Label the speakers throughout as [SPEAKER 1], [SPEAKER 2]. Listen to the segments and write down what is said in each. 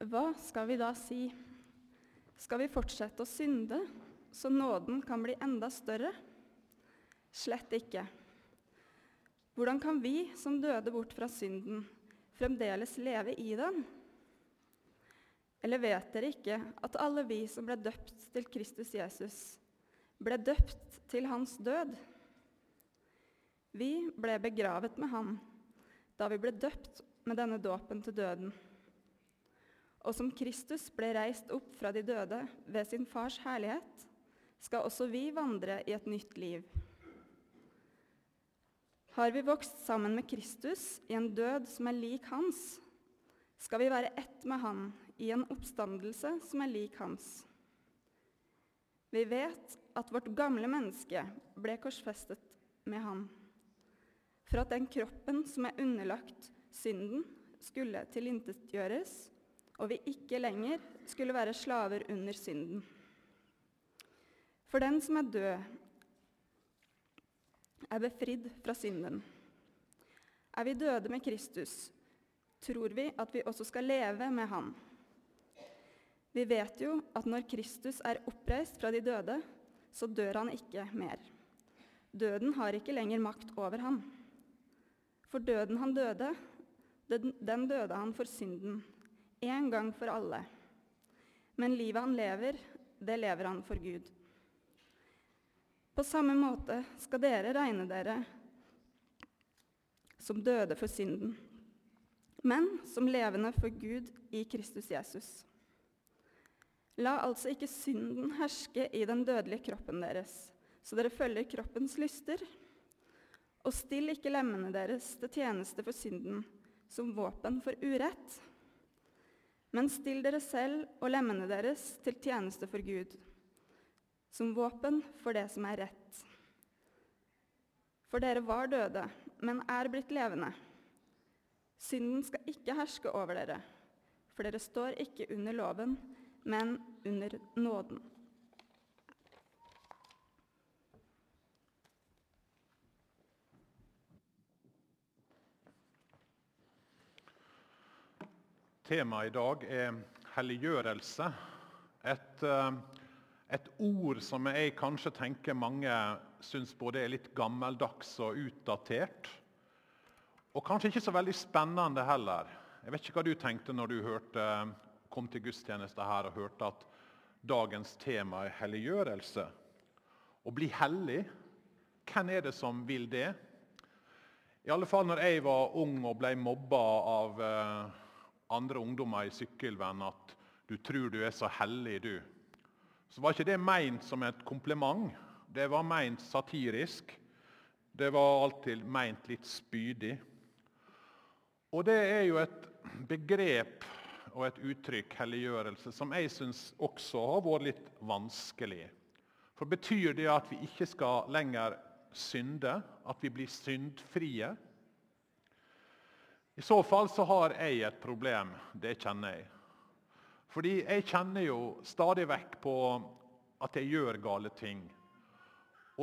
[SPEAKER 1] Hva skal vi da si? Skal vi fortsette å synde, så nåden kan bli enda større? Slett ikke. Hvordan kan vi som døde bort fra synden, fremdeles leve i den? Eller vet dere ikke at alle vi som ble døpt til Kristus Jesus, ble døpt til hans død? Vi ble begravet med ham da vi ble døpt med denne dåpen til døden. Og som Kristus ble reist opp fra de døde ved sin fars herlighet, skal også vi vandre i et nytt liv. Har vi vokst sammen med Kristus i en død som er lik hans, skal vi være ett med han i en oppstandelse som er lik hans. Vi vet at vårt gamle menneske ble korsfestet med Han, for at den kroppen som er underlagt synden, skulle tilintetgjøres, og vi ikke lenger skulle være slaver under synden. For den som er død, er befridd fra synden. Er vi døde med Kristus, tror vi at vi også skal leve med ham. Vi vet jo at når Kristus er oppreist fra de døde, så dør han ikke mer. Døden har ikke lenger makt over ham. For døden han døde, den, døde han for synden, en gang for alle. Men livet han lever, det lever han for Gud. På samme måte skal dere regne dere som døde for synden, men som levende for Gud i Kristus Jesus. La altså ikke synden herske i den dødelige kroppen deres, så dere følger kroppens lyster. Og still ikke lemmene deres til tjeneste for synden, som våpen for urett. Men still dere selv og lemmene deres til tjeneste for Gud som våpen for det som er rett. For dere var døde, men er blitt levende. Synden skal ikke herske over dere, for dere står ikke under loven, men under nåden.
[SPEAKER 2] Temaet i dag er helliggjørelse. Et uh, et ord som jeg kanskje tenker mange syns både er litt gammeldags og utdatert. Og kanskje ikke så veldig spennende heller. Jeg vet ikke hva du tenkte når du hørte, kom til gudstjeneste her og hørte at dagens tema er helliggjørelse. Å bli hellig, hvem er det som vil det? I alle fall når jeg var ung og ble mobba av eh, andre ungdommer i sykkelvenn at du tror du er så hellig, du så var ikke det meint som et kompliment. Det var meint satirisk. Det var alltid meint litt spydig. Og det er jo et begrep og et uttrykk, helliggjørelse, som jeg syns også har vært litt vanskelig. For Betyr det at vi ikke skal lenger synde? At vi blir syndfrie? I så fall så har jeg et problem. Det kjenner jeg. Fordi jeg kjenner jo stadig vekk på at jeg gjør gale ting.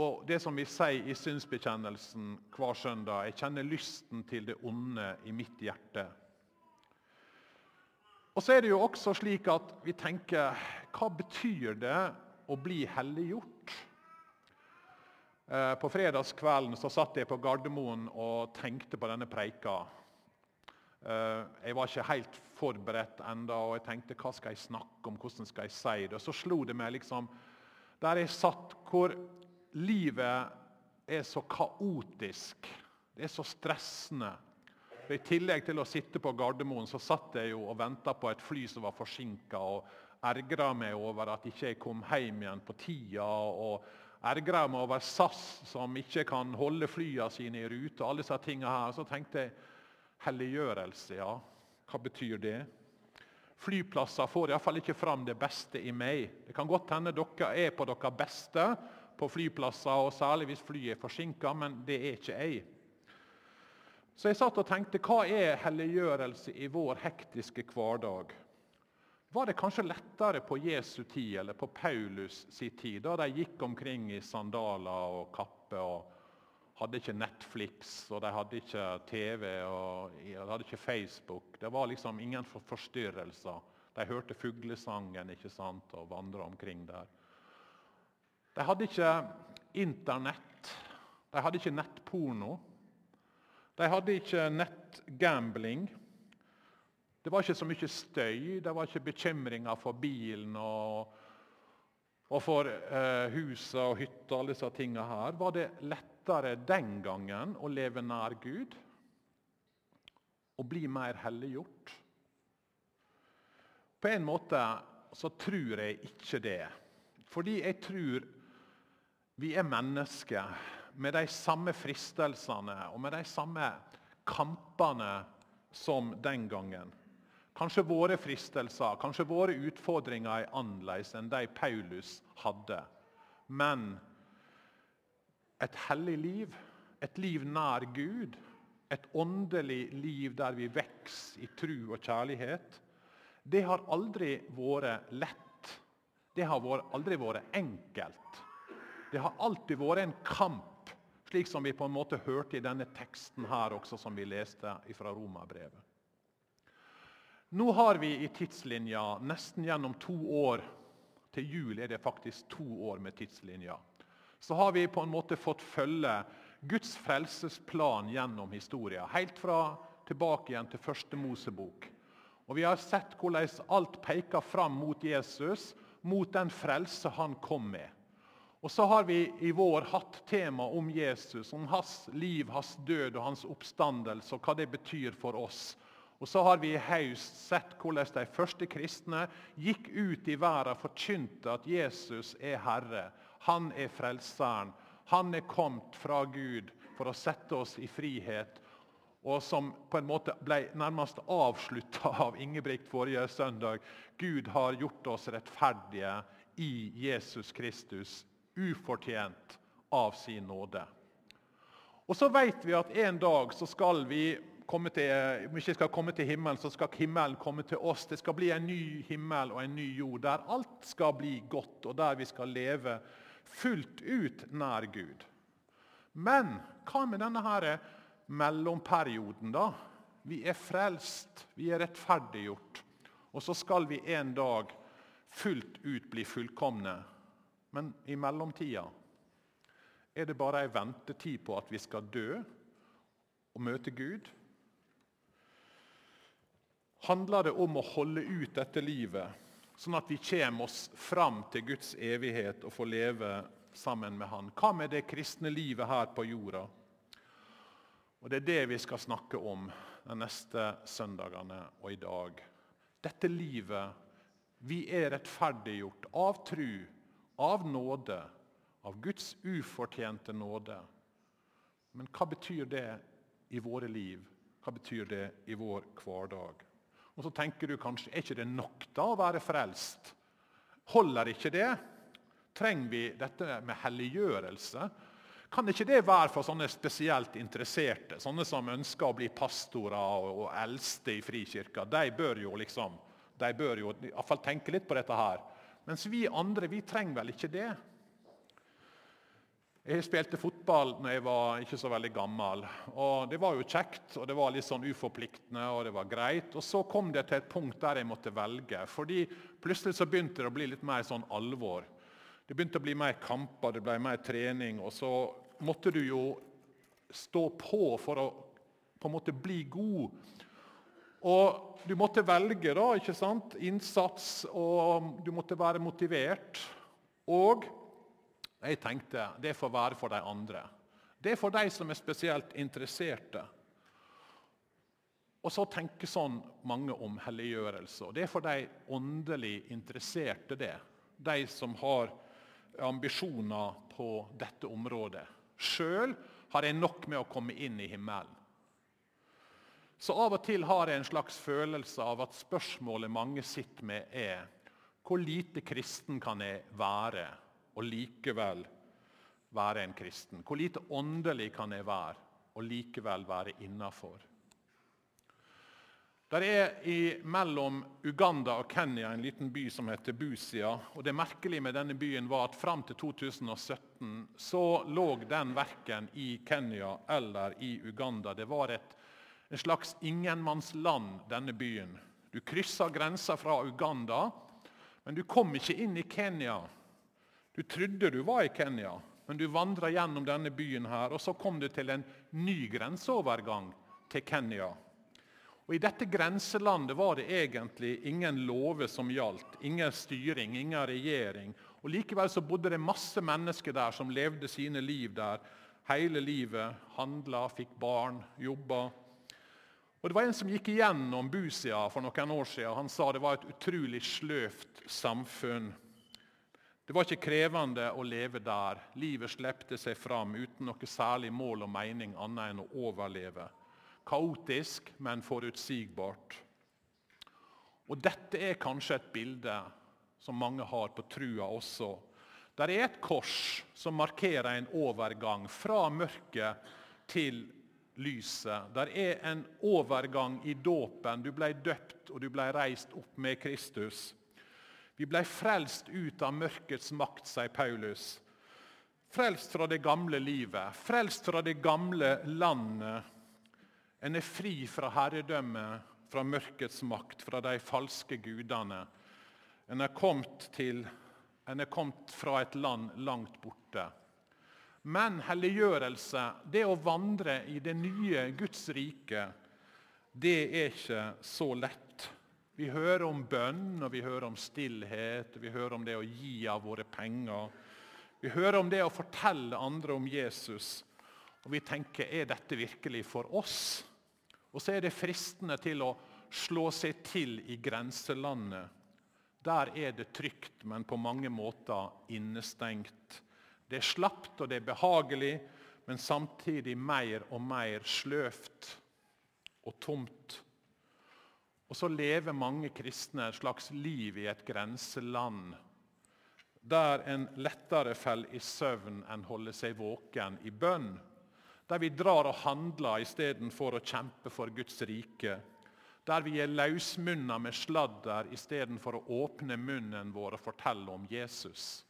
[SPEAKER 2] Og det som vi sier i synsbekjennelsen hver søndag, jeg kjenner lysten til det onde i mitt hjerte. Og så er det jo også slik at vi tenker hva betyr det å bli helliggjort? Eh, på fredagskvelden så satt jeg på Gardermoen og tenkte på denne preika. Eh, jeg var ikke helt forberedt enda, og jeg tenkte hva skal jeg snakke om, hvordan skal jeg si det? Og så slo det meg liksom, Der jeg satt, hvor livet er så kaotisk, det er så stressende. For I tillegg til å sitte på Gardermoen så satt jeg jo og venta på et fly som var forsinka, og ergra meg over at ikke jeg kom hjem igjen på tida. og ergra meg over SAS, som ikke kan holde flyene sine i rute. og alle disse tingene her. Så tenkte jeg Helliggjørelse, ja. Hva betyr det? Flyplasser får iallfall ikke fram det beste i meg. Det kan godt hende dere er på deres beste på flyplasser, og særlig hvis flyet er forsinka, men det er ikke jeg. Så jeg satt og tenkte, hva er helliggjørelse i vår hektiske hverdag? Var det kanskje lettere på Jesu tid eller på Paulus sin tid, da de gikk omkring i sandaler og kappe og hadde ikke Netflix, og de hadde ikke TV og de hadde ikke Facebook. Det var liksom ingen forstyrrelser. De hørte fuglesangen ikke sant, og vandra omkring der. De hadde ikke Internett. De hadde ikke nettporno. De hadde ikke nettgambling. Det var ikke så mye støy, det var ikke bekymringer for bilen og, og for eh, huset og hytta. alle disse tingene her. Var det lettere den gangen å leve nær Gud? og bli mer helliggjort? På en måte så tror jeg ikke det. Fordi jeg tror vi er mennesker med de samme fristelsene og med de samme kampene som den gangen. Kanskje våre fristelser, kanskje våre utfordringer er annerledes enn de Paulus hadde. Men et hellig liv, et liv nær Gud, et åndelig liv der vi vokser i tru og kjærlighet, det har aldri vært lett. Det har aldri vært enkelt. Det har alltid vært en kamp, slik som vi på en måte hørte i denne teksten her også, som vi leste fra Romerbrevet. Nå har vi i tidslinja nesten gjennom to år Til jul er det faktisk to år med tidslinja. Så har vi på en måte fått følge Guds frelsesplan gjennom historien. Helt fra tilbake igjen til første Mosebok. Og Vi har sett hvordan alt peker fram mot Jesus, mot den frelse han kom med. Og så har vi i vår hatt tema om Jesus, om hans liv, hans død og hans oppstandelse, og hva det betyr for oss. Og så har vi i høst sett hvordan de første kristne gikk ut i verden og forkynte at Jesus er Herre. Han er Frelseren. Han er kommet fra Gud for å sette oss i frihet. Og som på en måte ble nærmest avslutta av Ingebrigt forrige søndag. Gud har gjort oss rettferdige i Jesus Kristus, ufortjent av sin nåde. Og så vet vi at en dag så skal vi komme til, om ikke skal komme til himmelen, så skal himmelen komme til oss. Det skal bli en ny himmel og en ny jord der alt skal bli godt, og der vi skal leve fullt ut nær Gud. Men hva med denne her mellomperioden, da? Vi er frelst, vi er rettferdiggjort. Og så skal vi en dag fullt ut bli fullkomne. Men i mellomtida er det bare ei ventetid på at vi skal dø og møte Gud? handler det om å holde ut dette livet, sånn at vi kommer oss fram til Guds evighet og får leve sammen med Han. Hva med det kristne livet her på jorda? Og Det er det vi skal snakke om de neste søndagene og i dag. Dette livet Vi er rettferdiggjort av tru, av nåde, av Guds ufortjente nåde. Men hva betyr det i våre liv? Hva betyr det i vår hverdag? Og så tenker du kanskje er ikke det nok da å være frelst? Holder ikke det? Trenger vi dette med helliggjørelse? Kan ikke det være for sånne spesielt interesserte, sånne som ønsker å bli pastorer og, eldste i frikirka? De bør jo liksom, de bør jo i hvert fall tenke litt på dette her. Mens vi andre vi trenger vel ikke det? Jeg spilte fotball når jeg var ikke så veldig gammel. og Det var jo kjekt og det var litt sånn uforpliktende og det var greit. Og Så kom det til et punkt der jeg måtte velge. fordi Plutselig så begynte det å bli litt mer sånn alvor. Det begynte å bli mer kamper, det ble mer trening. Og så måtte du jo stå på for å på en måte bli god. Og du måtte velge da, ikke sant? innsats, og du måtte være motivert. Og jeg tenkte det får være for de andre. Det er for de som er spesielt interesserte. Og så tenker sånn mange om helliggjørelse. Det er for de åndelig interesserte, det. De som har ambisjoner på dette området. Sjøl har jeg nok med å komme inn i himmelen. Så av og til har jeg en slags følelse av at spørsmålet mange sitter med, er hvor lite kristen kan jeg være? Og likevel være en kristen? Hvor lite åndelig kan jeg være og likevel være innafor? Der er i, Mellom Uganda og Kenya en liten by som heter Busia. og Det merkelige med denne byen var at Fram til 2017 så lå den verken i Kenya eller i Uganda. Det var et, en slags ingenmannsland, denne byen. Du kryssa grensa fra Uganda, men du kom ikke inn i Kenya. Du trodde du var i Kenya, men du vandra gjennom denne byen, her, og så kom du til en ny grenseovergang til Kenya. Og I dette grenselandet var det egentlig ingen lover som gjaldt. Ingen styring, ingen regjering. Og Likevel så bodde det masse mennesker der som levde sine liv der hele livet. Handla, fikk barn, jobba. Og Det var en som gikk igjennom Busia for noen år siden. Han sa det var et utrolig sløvt samfunn. Det var ikke krevende å leve der. Livet slepte seg fram uten noe særlig mål og mening annet enn å overleve. Kaotisk, men forutsigbart. Og Dette er kanskje et bilde som mange har på trua også. Der er et kors som markerer en overgang fra mørket til lyset. Der er en overgang i dåpen. Du ble døpt og du ble reist opp med Kristus. Vi ble frelst ut av mørkets makt, sier Paulus. Frelst fra det gamle livet, frelst fra det gamle landet en er fri fra herredømmet, fra mørkets makt, fra de falske gudene. En er kommet, til, en er kommet fra et land langt borte. Men helliggjørelse, det å vandre i det nye Guds rike, det er ikke så lett. Vi hører om bønn, og vi hører om stillhet, og vi hører om det å gi av våre penger. Vi hører om det å fortelle andre om Jesus. Og vi tenker er dette virkelig for oss? Og så er det fristende til å slå seg til i grenselandet. Der er det trygt, men på mange måter innestengt. Det er slapt og det er behagelig, men samtidig mer og mer sløvt og tomt. Og så lever mange kristne et slags liv i et grenseland der en lettere faller i søvn enn holder seg våken i bønn. Der vi drar og handler istedenfor å kjempe for Guds rike. Der vi er løsmunna med sladder istedenfor å åpne munnen vår og fortelle om Jesus.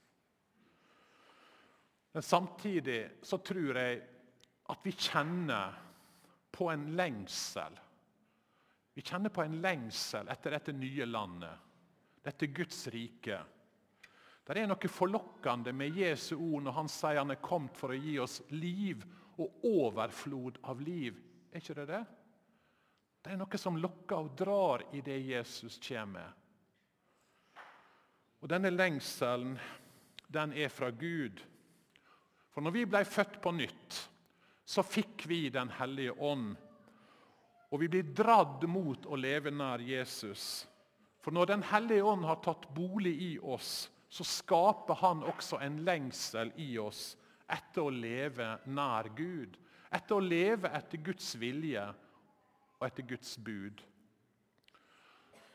[SPEAKER 2] Men samtidig så tror jeg at vi kjenner på en lengsel. Vi kjenner på en lengsel etter dette nye landet, dette Guds rike. Det er noe forlokkende med Jesu ord når han sier han er kommet for å gi oss liv og overflod av liv. Er ikke det det? Det er noe som lokker og drar i det Jesus kommer med. Og Denne lengselen den er fra Gud. For når vi ble født på nytt, så fikk vi Den hellige ånd. Og vi blir dratt mot å leve nær Jesus. For når Den hellige ånd har tatt bolig i oss, så skaper han også en lengsel i oss etter å leve nær Gud. Etter å leve etter Guds vilje og etter Guds bud.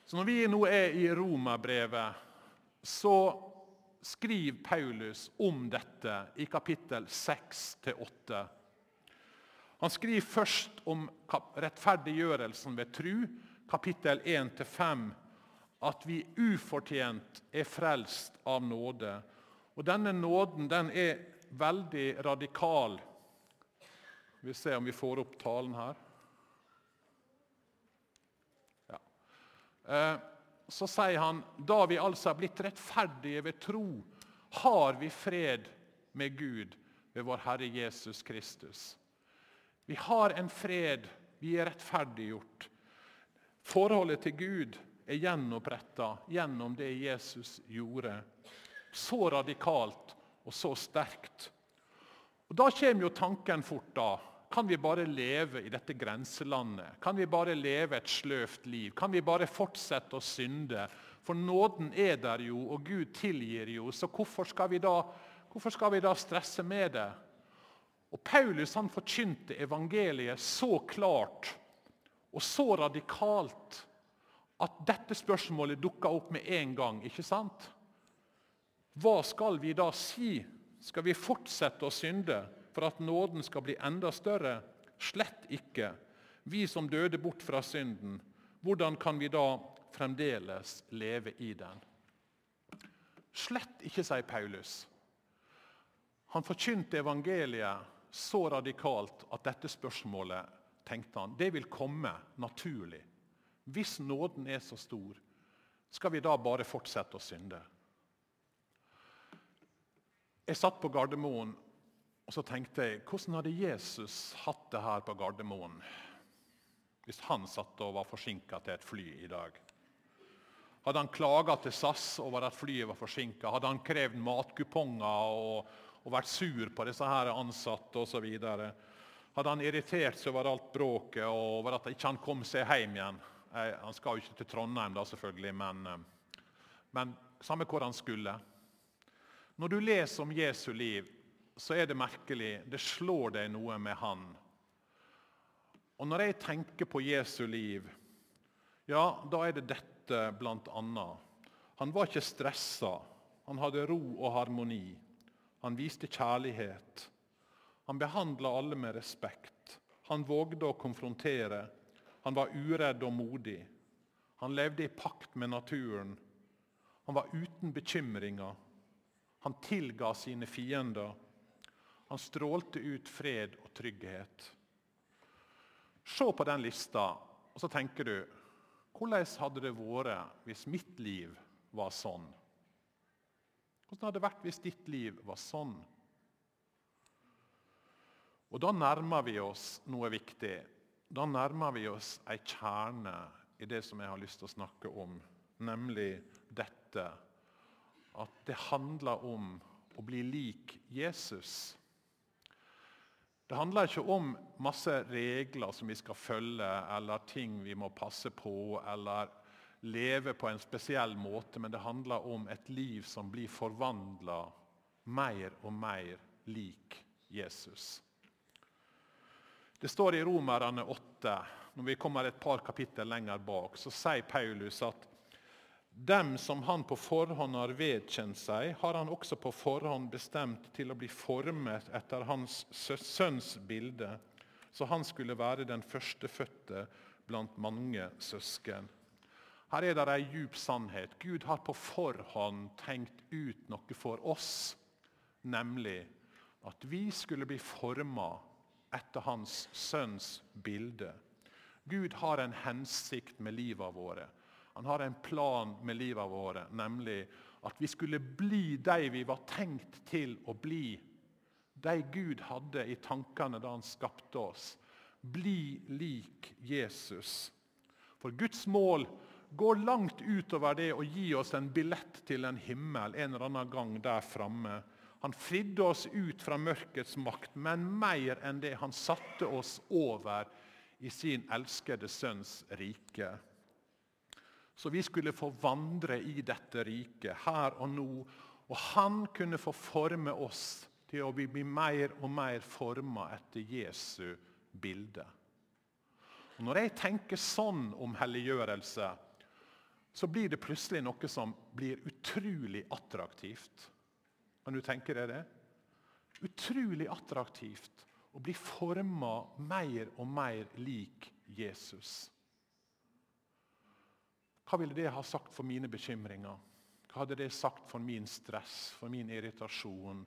[SPEAKER 2] Så Når vi nå er i Romerbrevet, så skriver Paulus om dette i kapittel 6-8. Han skriver først om rettferdiggjørelsen ved tru, kapittel 1-5 at vi ufortjent er frelst av nåde. Og Denne nåden den er veldig radikal. Vi ser om vi får opp talen her. Ja. Eh, så sier han da vi altså er blitt rettferdige ved tro, har vi fred med Gud ved vår Herre Jesus Kristus. Vi har en fred, vi er rettferdiggjort. Forholdet til Gud er gjenoppretta gjennom det Jesus gjorde. Så radikalt og så sterkt. Og Da kommer jo tanken fort. da. Kan vi bare leve i dette grenselandet? Kan vi bare leve et sløvt liv? Kan vi bare fortsette å synde? For nåden er der jo, og Gud tilgir jo, så hvorfor skal vi da, skal vi da stresse med det? Og Paulus han forkynte evangeliet så klart og så radikalt at dette spørsmålet dukka opp med en gang. ikke sant? Hva skal vi da si? Skal vi fortsette å synde for at nåden skal bli enda større? Slett ikke. Vi som døde bort fra synden, hvordan kan vi da fremdeles leve i den? Slett ikke, sier Paulus. Han forkynte evangeliet så radikalt at dette spørsmålet tenkte han, det vil komme naturlig. Hvis nåden er så stor, skal vi da bare fortsette å synde? Jeg satt på Gardermoen og så tenkte jeg, hvordan hadde Jesus hatt det her på Gardermoen hvis han satt og var forsinka til et fly i dag? Hadde han klaga til SAS over at flyet var forsinka? Hadde han krevd matkuponger og, og, vært sur på disse her ansatte osv.? Hadde han irritert seg over alt bråket og over at ikke han kom seg hjem igjen? Han skal jo ikke til Trondheim, da selvfølgelig, men, men samme hvor han skulle. Når du leser om Jesu liv, så er det merkelig. Det slår deg noe med han. Og Når jeg tenker på Jesu liv, ja, da er det dette bl.a. Han var ikke stressa. Han hadde ro og harmoni. Han viste kjærlighet. Han behandla alle med respekt. Han vågde å konfrontere. Han var uredd og modig. Han levde i pakt med naturen. Han var uten bekymringer. Han tilga sine fiender. Han strålte ut fred og trygghet. Se på den lista, og så tenker du hvordan hadde det vært hvis mitt liv var sånn? Hvordan hadde det vært hvis ditt liv var sånn? Og Da nærmer vi oss noe viktig. Da nærmer vi oss ei kjerne i det som jeg har lyst til å snakke om, nemlig dette at det handler om å bli lik Jesus. Det handler ikke om masse regler som vi skal følge, eller ting vi må passe på, eller leve på en spesiell måte, men det handler om et liv som blir forvandla mer og mer lik Jesus. Det står i Romerne 8, når vi kommer et par kapittel lenger bak, så sier Paulus at dem som han på forhånd har vedkjent seg, har han også på forhånd bestemt til å bli formet etter hans sønns bilde, så han skulle være den førstefødte blant mange søsken. Her er det ei djup sannhet. Gud har på forhånd tenkt ut noe for oss, nemlig at vi skulle bli forma etter hans sønns bilde. Gud har en hensikt med livet våre. Han har en plan med livet våre, nemlig at vi skulle bli de vi var tenkt til å bli. De Gud hadde i tankene da han skapte oss. Bli lik Jesus. For Guds mål går langt utover det å gi oss en billett til en himmel en eller annen gang der framme. Han fridde oss ut fra mørkets makt, men mer enn det. Han satte oss over i sin elskede sønns rike. Så vi skulle få vandre i dette riket her og nå. Og han kunne få forme oss til å bli mer og mer forma etter Jesu bilde. Og når jeg tenker sånn om helliggjørelse, så blir det plutselig noe som blir utrolig attraktivt. Kan du tenke deg det? Utrolig attraktivt å bli forma mer og mer lik Jesus. Hva ville det ha sagt for mine bekymringer? Hva hadde det sagt for min stress, for min irritasjon,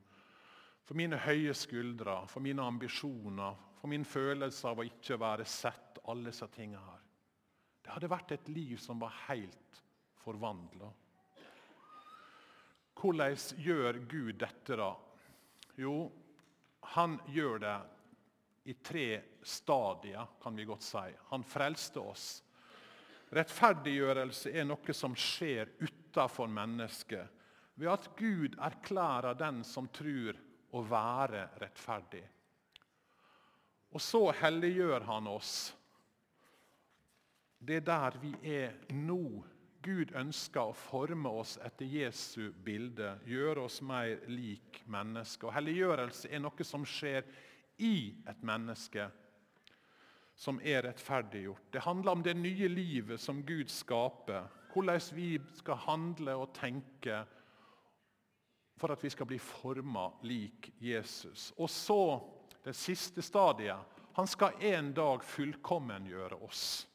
[SPEAKER 2] for mine høye skuldre, for mine ambisjoner, for min følelse av å ikke være sett, alle disse tingene her? Det hadde vært et liv som var helt forvandla. Hvordan gjør Gud dette, da? Jo, han gjør det i tre stadier, kan vi godt si. Han frelste oss Rettferdiggjørelse er noe som skjer utafor mennesket, ved at Gud erklærer den som tror, å være rettferdig. Og så helliggjør han oss. Det er der vi er nå. Gud ønsker å forme oss etter Jesu bilde, gjøre oss mer lik mennesker. Og Helliggjørelse er noe som skjer i et menneske som er rettferdiggjort. Det handler om det nye livet som Gud skaper. Hvordan vi skal handle og tenke for at vi skal bli forma lik Jesus. Og så det siste stadiet. Han skal en dag fullkommengjøre oss.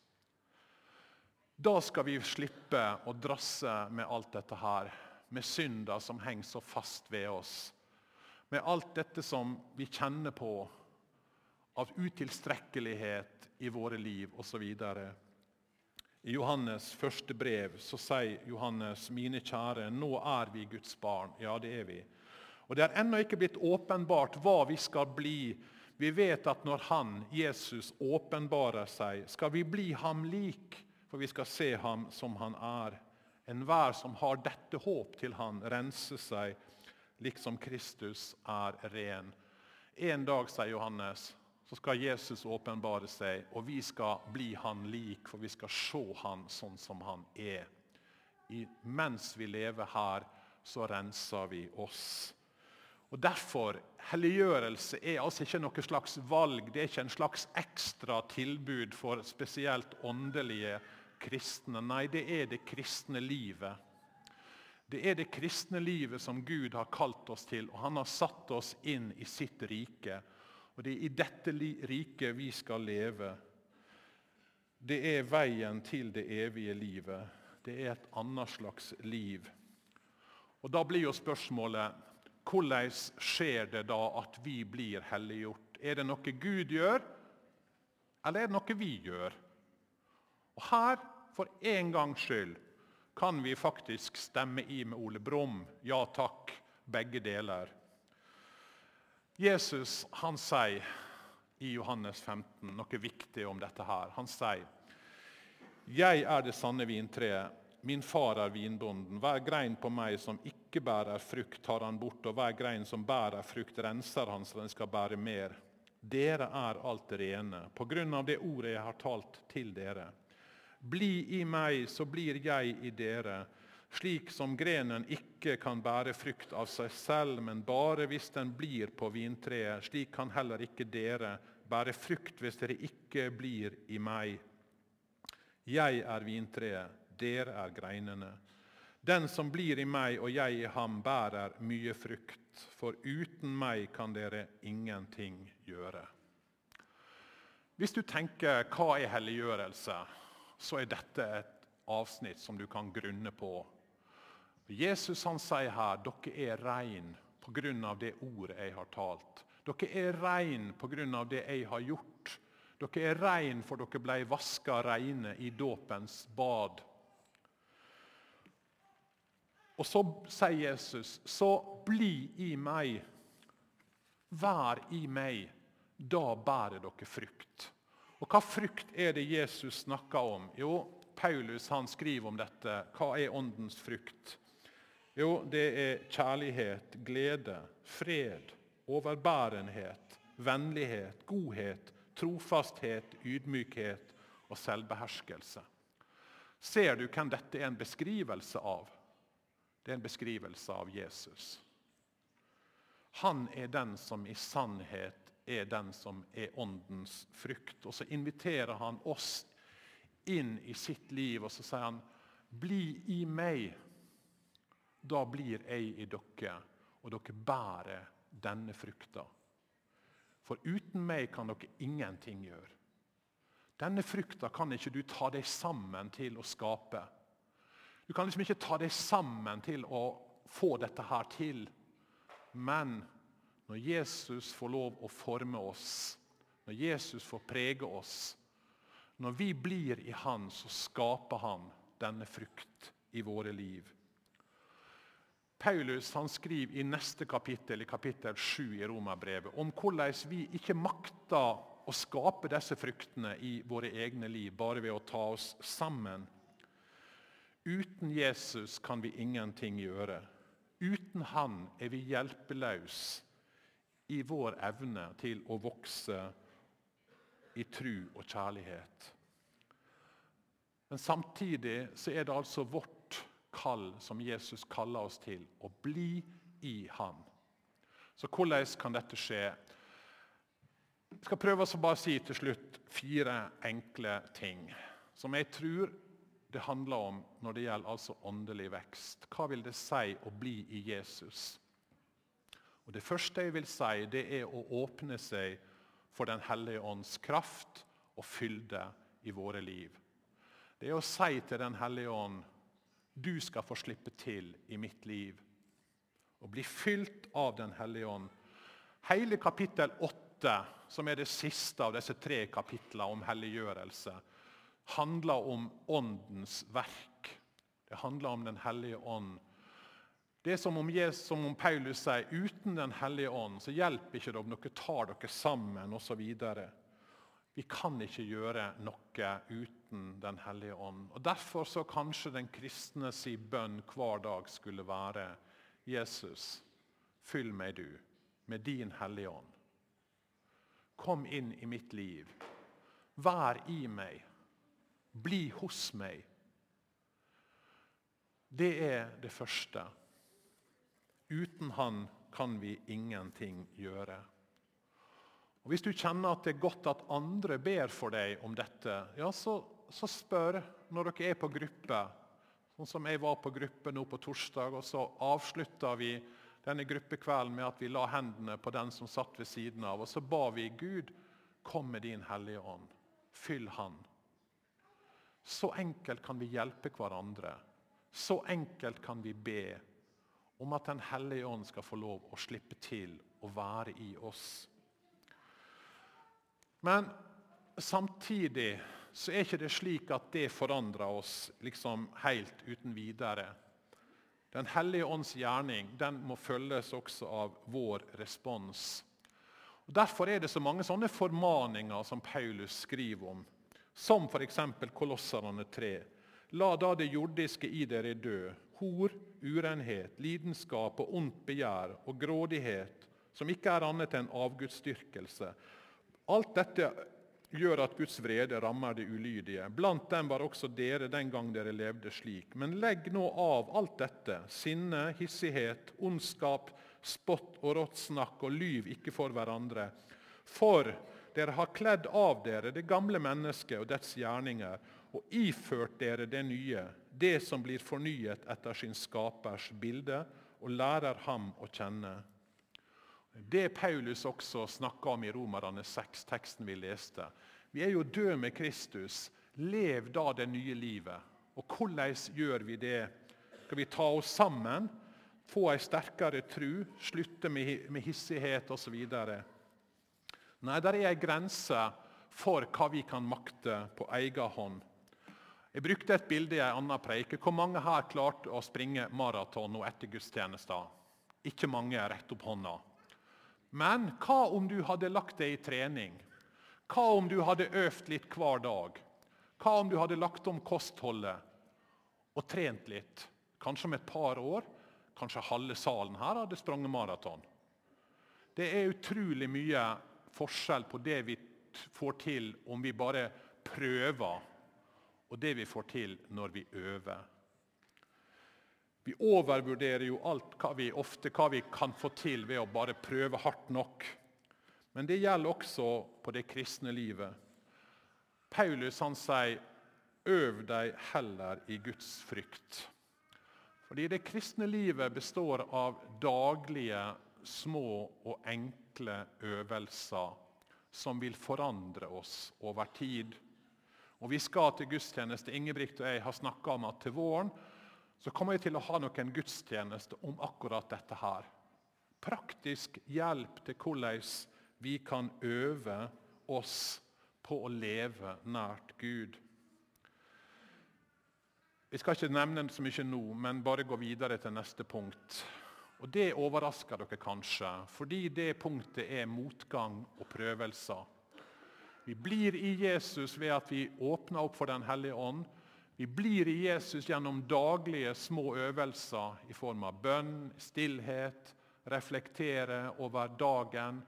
[SPEAKER 2] Da skal vi slippe å drasse med alt dette her, med synder som henger så fast ved oss. Med alt dette som vi kjenner på av utilstrekkelighet i våre liv osv. I Johannes første brev så sier Johannes, mine kjære, nå er vi Guds barn. Ja, det er vi. Og Det er ennå ikke blitt åpenbart hva vi skal bli. Vi vet at når Han, Jesus, åpenbarer seg, skal vi bli ham lik, for vi skal se ham som han er. Enhver som har dette håp til han, renser seg, liksom Kristus er ren. En dag, sier Johannes, så skal Jesus åpenbare seg, og vi skal bli han lik, for vi skal se han sånn som han er. I, mens vi lever her, så renser vi oss. Og Derfor, Helliggjørelse er altså ikke noe slags valg, det er ikke en slags ekstra tilbud for spesielt åndelige kristne. Nei, det er det kristne livet. Det er det kristne livet som Gud har kalt oss til, og han har satt oss inn i sitt rike. Og det er i dette riket vi skal leve. Det er veien til det evige livet. Det er et annet slags liv. Og Da blir jo spørsmålet hvordan skjer det da at vi blir helliggjort? Er det noe Gud gjør, eller er det noe vi gjør? Og Her, for en gangs skyld, kan vi faktisk stemme i med Ole Brumm. Ja takk, begge deler. Jesus han sier i Johannes 15 noe viktig om dette. her. Han sier Jeg er det sanne vintreet, min far er vinbonden. Hver grein på meg som ikke bærer frukt, tar han bort, og hver grein som bærer frukt, renser han så den skal bære mer. Dere er alt rene, på grunn av det ordet jeg har talt til dere. Bli i meg, så blir jeg i dere. Slik som grenen ikke kan bære frukt av seg selv, men bare hvis den blir på vintreet, slik kan heller ikke dere bære frukt hvis dere ikke blir i meg. Jeg er vintreet, dere er greinene. Den som blir i meg og jeg i ham, bærer mye frukt, for uten meg kan dere ingenting gjøre. Hvis du tenker 'hva er helliggjørelse', så er dette et avsnitt som du kan grunne på Jesus han sier her dere er rein pga. det ordet jeg har talt. Dere er rein pga. det jeg har gjort. Dere er rein for dere ble vaska reine i dåpens bad. Og så sier Jesus, så bli i meg. Vær i meg. Da bærer dere frukt. Hva frukt er det Jesus snakker om? Jo, Paulus han skriver om dette. Hva er åndens frukt? Jo, det er kjærlighet, glede, fred, overbærenhet, vennlighet, godhet, trofasthet, ydmykhet og selvbeherskelse. Ser du hvem dette er en beskrivelse av? Det er en beskrivelse av Jesus. Han er den som i sannhet er den som er åndens frukt. Og så inviterer han oss inn i sitt liv, og så sier han, 'Bli i meg' Da blir jeg i dere, og dere bærer denne frukta. For uten meg kan dere ingenting gjøre. Denne frukta kan ikke du ta deg sammen til å skape. Du kan liksom ikke ta deg sammen til å få dette her til. Men når Jesus får lov å forme oss, når Jesus får prege oss, når vi blir i Han, så skaper Han denne frukt i våre liv. Paulus han skriver i neste kapittel, i kapittel 7 i Romerbrevet, om hvordan vi ikke makter å skape disse fruktene i våre egne liv bare ved å ta oss sammen. Uten Jesus kan vi ingenting gjøre. Uten Han er vi hjelpeløse i vår evne til å vokse i tru og kjærlighet. Men samtidig så er det altså vårt kall som Jesus kaller oss til, å bli i Han. Så hvordan kan dette skje? Jeg skal prøve å bare si til slutt fire enkle ting som jeg tror det handler om når det gjelder altså åndelig vekst. Hva vil det si å bli i Jesus? Og Det første jeg vil si, det er å åpne seg for Den hellige ånds kraft og fylde i våre liv. Det er å si til Den hellige ånd du skal få slippe til i mitt liv. Og bli fylt av Den hellige ånd. Hele kapittel 8, som er det siste av disse tre kapitlene om helliggjørelse, handler om Åndens verk. Det handler om Den hellige ånd. Det er som om, Jesus, som om Paulus sier, uten Den hellige ånd så hjelper ikke det om dere tar dere sammen osv. Vi kan ikke gjøre noe uten Den hellige ånd. Og Derfor så kanskje den kristne si bønn hver dag skulle være Jesus, fyll meg du med din Hellige Ånd. Kom inn i mitt liv. Vær i meg. Bli hos meg. Det er det første. Uten Han kan vi ingenting gjøre. Og Hvis du kjenner at det er godt at andre ber for deg om dette, ja, så, så spør når dere er på gruppe. Sånn som jeg var på gruppe nå på torsdag, og så avslutta vi denne gruppekvelden med at vi la hendene på den som satt ved siden av, og så ba vi Gud, kom med din Hellige Ånd. Fyll Han. Så enkelt kan vi hjelpe hverandre. Så enkelt kan vi be om at Den hellige ånd skal få lov å slippe til å være i oss. Men samtidig så er ikke det slik at det forandrer oss liksom helt uten videre. Den hellige ånds gjerning den må følges også av vår respons. Og Derfor er det så mange sånne formaninger som Paulus skriver om, som f.eks. Kolosserne 3. La da det jordiske i dere dø, hor, urenhet, lidenskap og ondt begjær og grådighet, som ikke er annet enn avgudsdyrkelse. Alt dette gjør at Guds vrede rammer de ulydige. Blant dem var også dere den gang dere levde slik. Men legg nå av alt dette, sinne, hissighet, ondskap, spott og rått snakk, og lyv ikke for hverandre. For dere har kledd av dere det gamle mennesket og dets gjerninger, og iført dere det nye, det som blir fornyet etter sin skapers bilde, og lærer ham å kjenne. Det Paulus også snakka om i Romerne 6, teksten vi leste. Vi er jo døde med Kristus. Lev da det nye livet. Og hvordan gjør vi det? Skal vi ta oss sammen, få ei sterkere tru, slutte med hissighet osv.? Nei, der er ei grense for hva vi kan makte på egen hånd. Jeg brukte et bilde i en annen preike. Hvor mange her klarte å springe maraton nå etter gudstjenesten? Ikke mange. Rett opp hånda. Men hva om du hadde lagt deg i trening? Hva om du hadde øvd litt hver dag? Hva om du hadde lagt om kostholdet og trent litt? Kanskje om et par år, kanskje halve salen her hadde sprunget maraton. Det er utrolig mye forskjell på det vi får til om vi bare prøver og det vi får til når vi øver. Vi overvurderer jo alt hva vi, ofte hva vi kan få til ved å bare prøve hardt nok. Men det gjelder også på det kristne livet. Paulus han sier 'øv deg heller i Guds frykt'. Fordi det kristne livet består av daglige, små og enkle øvelser som vil forandre oss over tid. Og Vi skal til gudstjeneste. Ingebrigt og jeg har snakka om at til våren så kommer jeg til å ha noen gudstjeneste om akkurat dette her. Praktisk hjelp til hvordan vi kan øve oss på å leve nært Gud. Vi skal ikke nevne det så mye nå, men bare gå videre til neste punkt. Og Det overrasker dere kanskje, fordi det punktet er motgang og prøvelser. Vi blir i Jesus ved at vi åpner opp for Den hellige ånd. Vi blir i Jesus gjennom daglige små øvelser i form av bønn, stillhet, reflektere over dagen,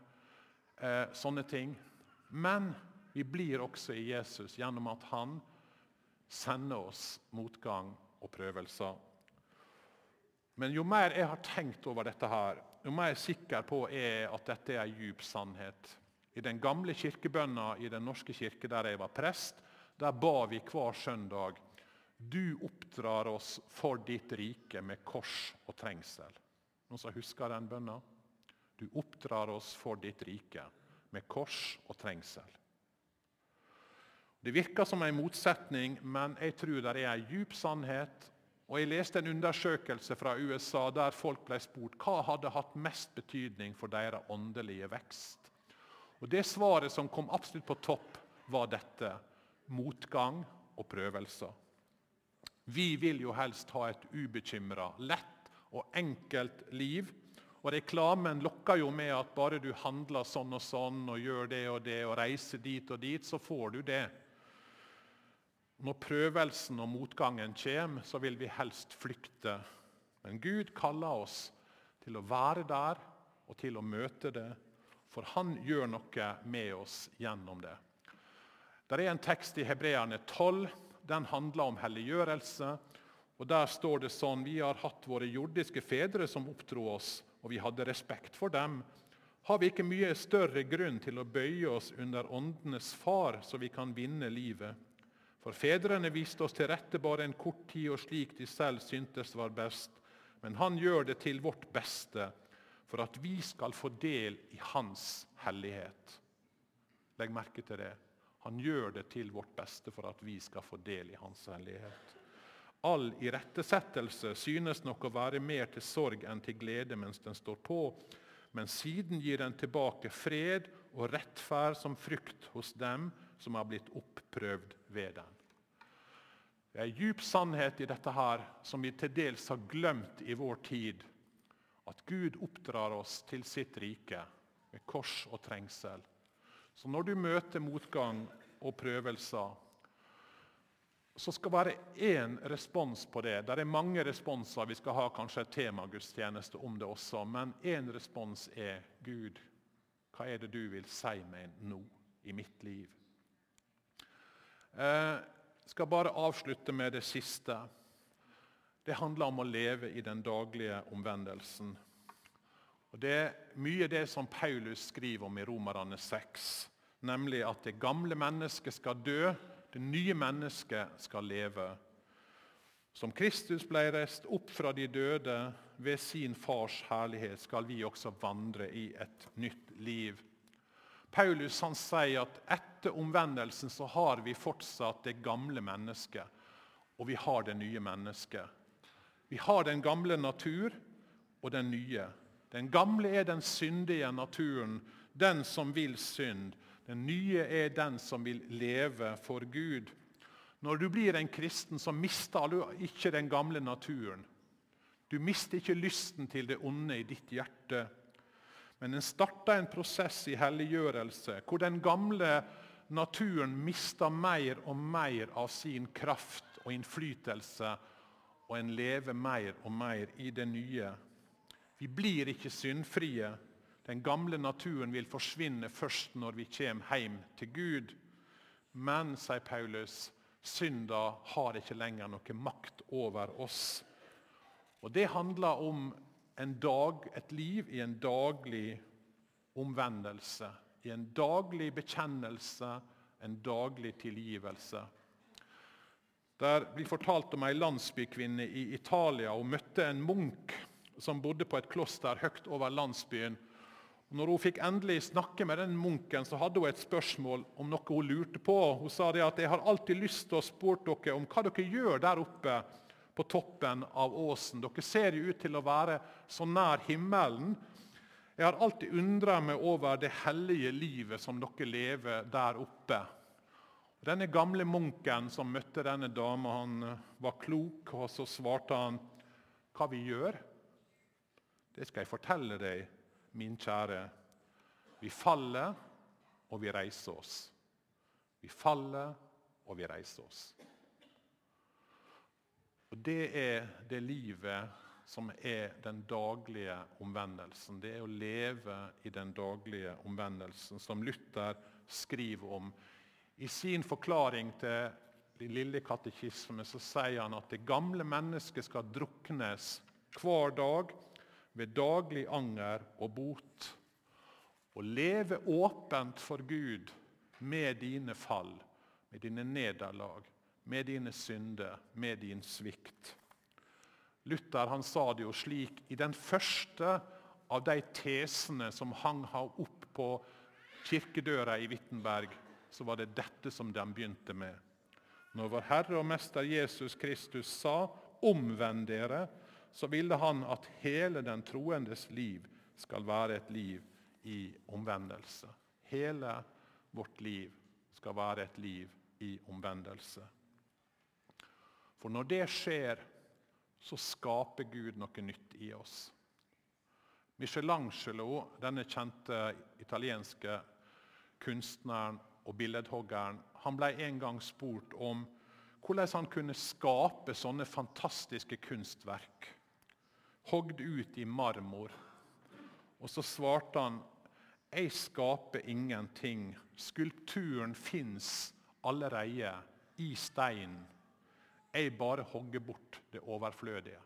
[SPEAKER 2] eh, sånne ting. Men vi blir også i Jesus gjennom at han sender oss motgang og prøvelser. Men jo mer jeg har tenkt over dette, her, jo mer jeg er sikker på er at dette er en djup sannhet. I den gamle kirkebønna i Den norske kirke, der jeg var prest, der ba vi hver søndag Du oppdrar oss for ditt rike med kors og trengsel. Noen som husker den bønna? Du oppdrar oss for ditt rike med kors og trengsel. Det virker som en motsetning, men jeg tror det er en djup sannhet. Og Jeg leste en undersøkelse fra USA der folk ble spurt hva hadde hatt mest betydning for deres åndelige vekst. Og Det svaret som kom absolutt på topp, var dette. Motgang og prøvelser. Vi vil jo helst ha et ubekymra, lett og enkelt liv. Og Reklamen lokker jo med at bare du handler sånn og sånn og gjør det og det og reiser dit og dit, så får du det. Når prøvelsen og motgangen kommer, så vil vi helst flykte. Men Gud kaller oss til å være der og til å møte det, for han gjør noe med oss gjennom det. Det er en tekst i Hebreerne 12 den handler om helliggjørelse. Og Der står det sånn Vi har hatt våre jordiske fedre som oppdro oss, og vi hadde respekt for dem. Har vi ikke mye større grunn til å bøye oss under åndenes far, så vi kan vinne livet? For fedrene viste oss til rette bare en kort tid og slik de selv syntes var best. Men han gjør det til vårt beste, for at vi skal få del i hans hellighet. Legg merke til det. Han gjør det til vårt beste for at vi skal få del i Hans hellighet. All irettesettelse synes nok å være mer til sorg enn til glede mens den står på, men siden gir den tilbake fred og rettferd som frykt hos dem som har blitt oppprøvd ved den. Det er en djup sannhet i dette her, som vi til dels har glemt i vår tid. At Gud oppdrar oss til sitt rike med kors og trengsel. Så når du møter motgang og prøvelser, så skal det være én respons på det. Det er mange responser. Vi skal ha kanskje et temagudstjeneste om det også. Men én respons er Gud, hva er det du vil si meg nå i mitt liv? Jeg eh, skal bare avslutte med det siste. Det handler om å leve i den daglige omvendelsen. Og Det er mye det som Paulus skriver om i Romerne 6, nemlig at det gamle mennesket skal dø, det nye mennesket skal leve. Som Kristus ble reist opp fra de døde ved sin fars herlighet, skal vi også vandre i et nytt liv. Paulus han sier at etter omvendelsen så har vi fortsatt det gamle mennesket, og vi har det nye mennesket. Vi har den gamle natur og den nye. Den gamle er den syndige naturen, den som vil synd. Den nye er den som vil leve for Gud. Når du blir en kristen, så mister du ikke den gamle naturen. Du mister ikke lysten til det onde i ditt hjerte. Men en starter en prosess i helliggjørelse hvor den gamle naturen mister mer og mer av sin kraft og innflytelse, og en lever mer og mer i det nye. Vi blir ikke syndfrie. Den gamle naturen vil forsvinne først når vi kommer hjem til Gud. Men, sier Paulus, synda har ikke lenger noe makt over oss. Og Det handler om dag, et liv i en daglig omvendelse. I en daglig bekjennelse, en daglig tilgivelse. Der blir fortalt om ei landsbykvinne i Italia. Hun møtte en munk som bodde på et kloster høyt over landsbyen. Når hun fikk endelig snakke med den munken, så hadde hun et spørsmål om noe hun lurte på. Hun sa det at jeg har alltid lyst til å spørre dere om hva dere gjør der oppe på toppen av åsen. Dere ser jo ut til å være så nær himmelen. Jeg har alltid undra meg over det hellige livet som dere lever der oppe. Denne gamle munken som møtte denne dama, han var klok, og så svarte han hva vi gjør. Det skal jeg fortelle deg, min kjære. Vi faller, og vi reiser oss. Vi faller, og vi reiser oss. Og Det er det livet som er den daglige omvendelsen. Det er å leve i den daglige omvendelsen, som Luther skriver om. I sin forklaring til den lille katekisme så sier han at det gamle mennesket skal druknes hver dag ved daglig anger og bot. Å leve åpent for Gud med dine fall, med dine nederlag, med dine synder, med din svikt. Luther han sa det jo slik i den første av de tesene som hang opp på kirkedøra i Wittenberg, så var det dette som de begynte med. Når vår Herre og Mester Jesus Kristus sa 'omvend dere', så ville han at hele den troendes liv skal være et liv i omvendelse. Hele vårt liv skal være et liv i omvendelse. For når det skjer, så skaper Gud noe nytt i oss. Michelangelo, denne kjente italienske kunstneren og billedhoggeren, han ble en gang spurt om hvordan han kunne skape sånne fantastiske kunstverk. Hogd ut i marmor. Og så svarte han jeg skaper ingenting. Skulpturen fins allerede i steinen. Jeg bare hogger bort det overflødige.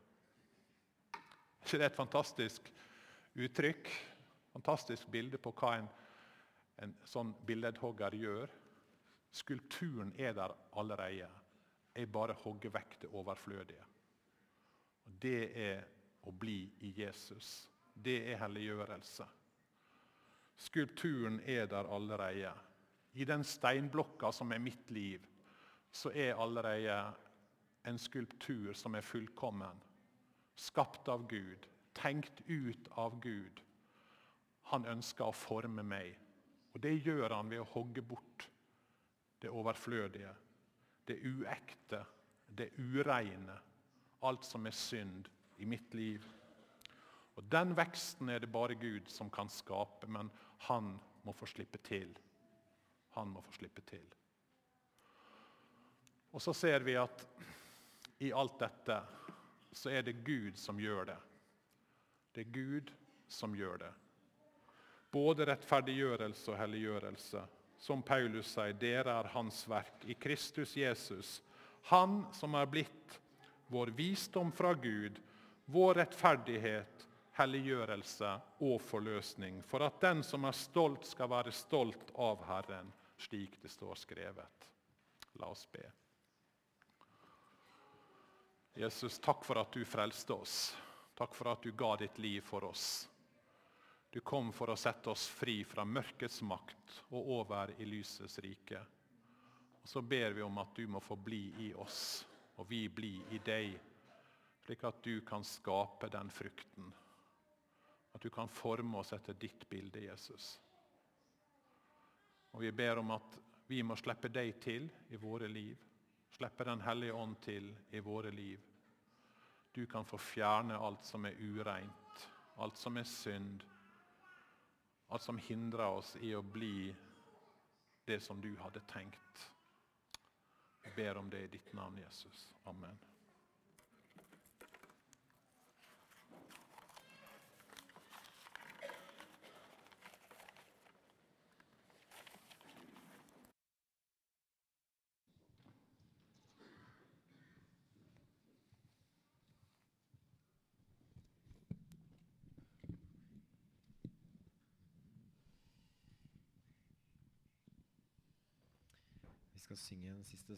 [SPEAKER 2] Er ikke det et fantastisk uttrykk? Fantastisk bilde på hva en, en sånn billedhogger gjør. Skulpturen er der allerede. Jeg bare hogger vekk det overflødige. Og Det er å bli i Jesus. Det er helliggjørelse. Skulpturen er der allerede. I den steinblokka som er mitt liv, så er allerede en skulptur som er fullkommen. Skapt av Gud, tenkt ut av Gud. Han ønsker å forme meg. Og Det gjør han ved å hogge bort det overflødige, det uekte, det ureine. Alt som er synd i mitt liv. Og Den veksten er det bare Gud som kan skape, men han må få slippe til. Han må få slippe til. Og så ser vi at i alt dette så er det Gud som gjør det. Det er Gud som gjør det. Både rettferdiggjørelse og helliggjørelse. Som Paulus sier, dere er hans verk i Kristus Jesus. Han som er blitt vår visdom fra Gud, vår rettferdighet, helliggjørelse og forløsning, for at den som er stolt, skal være stolt av Herren, slik det står skrevet. La oss be. Jesus, takk for at du frelste oss. Takk for at du ga ditt liv for oss. Du kom for å sette oss fri fra mørkets makt og over i lysets rike. Og Så ber vi om at du må få bli i oss, og vi bli i deg, slik at du kan skape den frukten. At du kan forme oss etter ditt bilde, Jesus. Og Vi ber om at vi må slippe deg til i våre liv. Slippe Den hellige ånd til i våre liv. Du kan få fjerne alt som er ureint, alt som er synd. Alt som hindrer oss i å bli det som du hadde tenkt. Jeg ber om det i ditt navn, Jesus. Amen.
[SPEAKER 3] Vi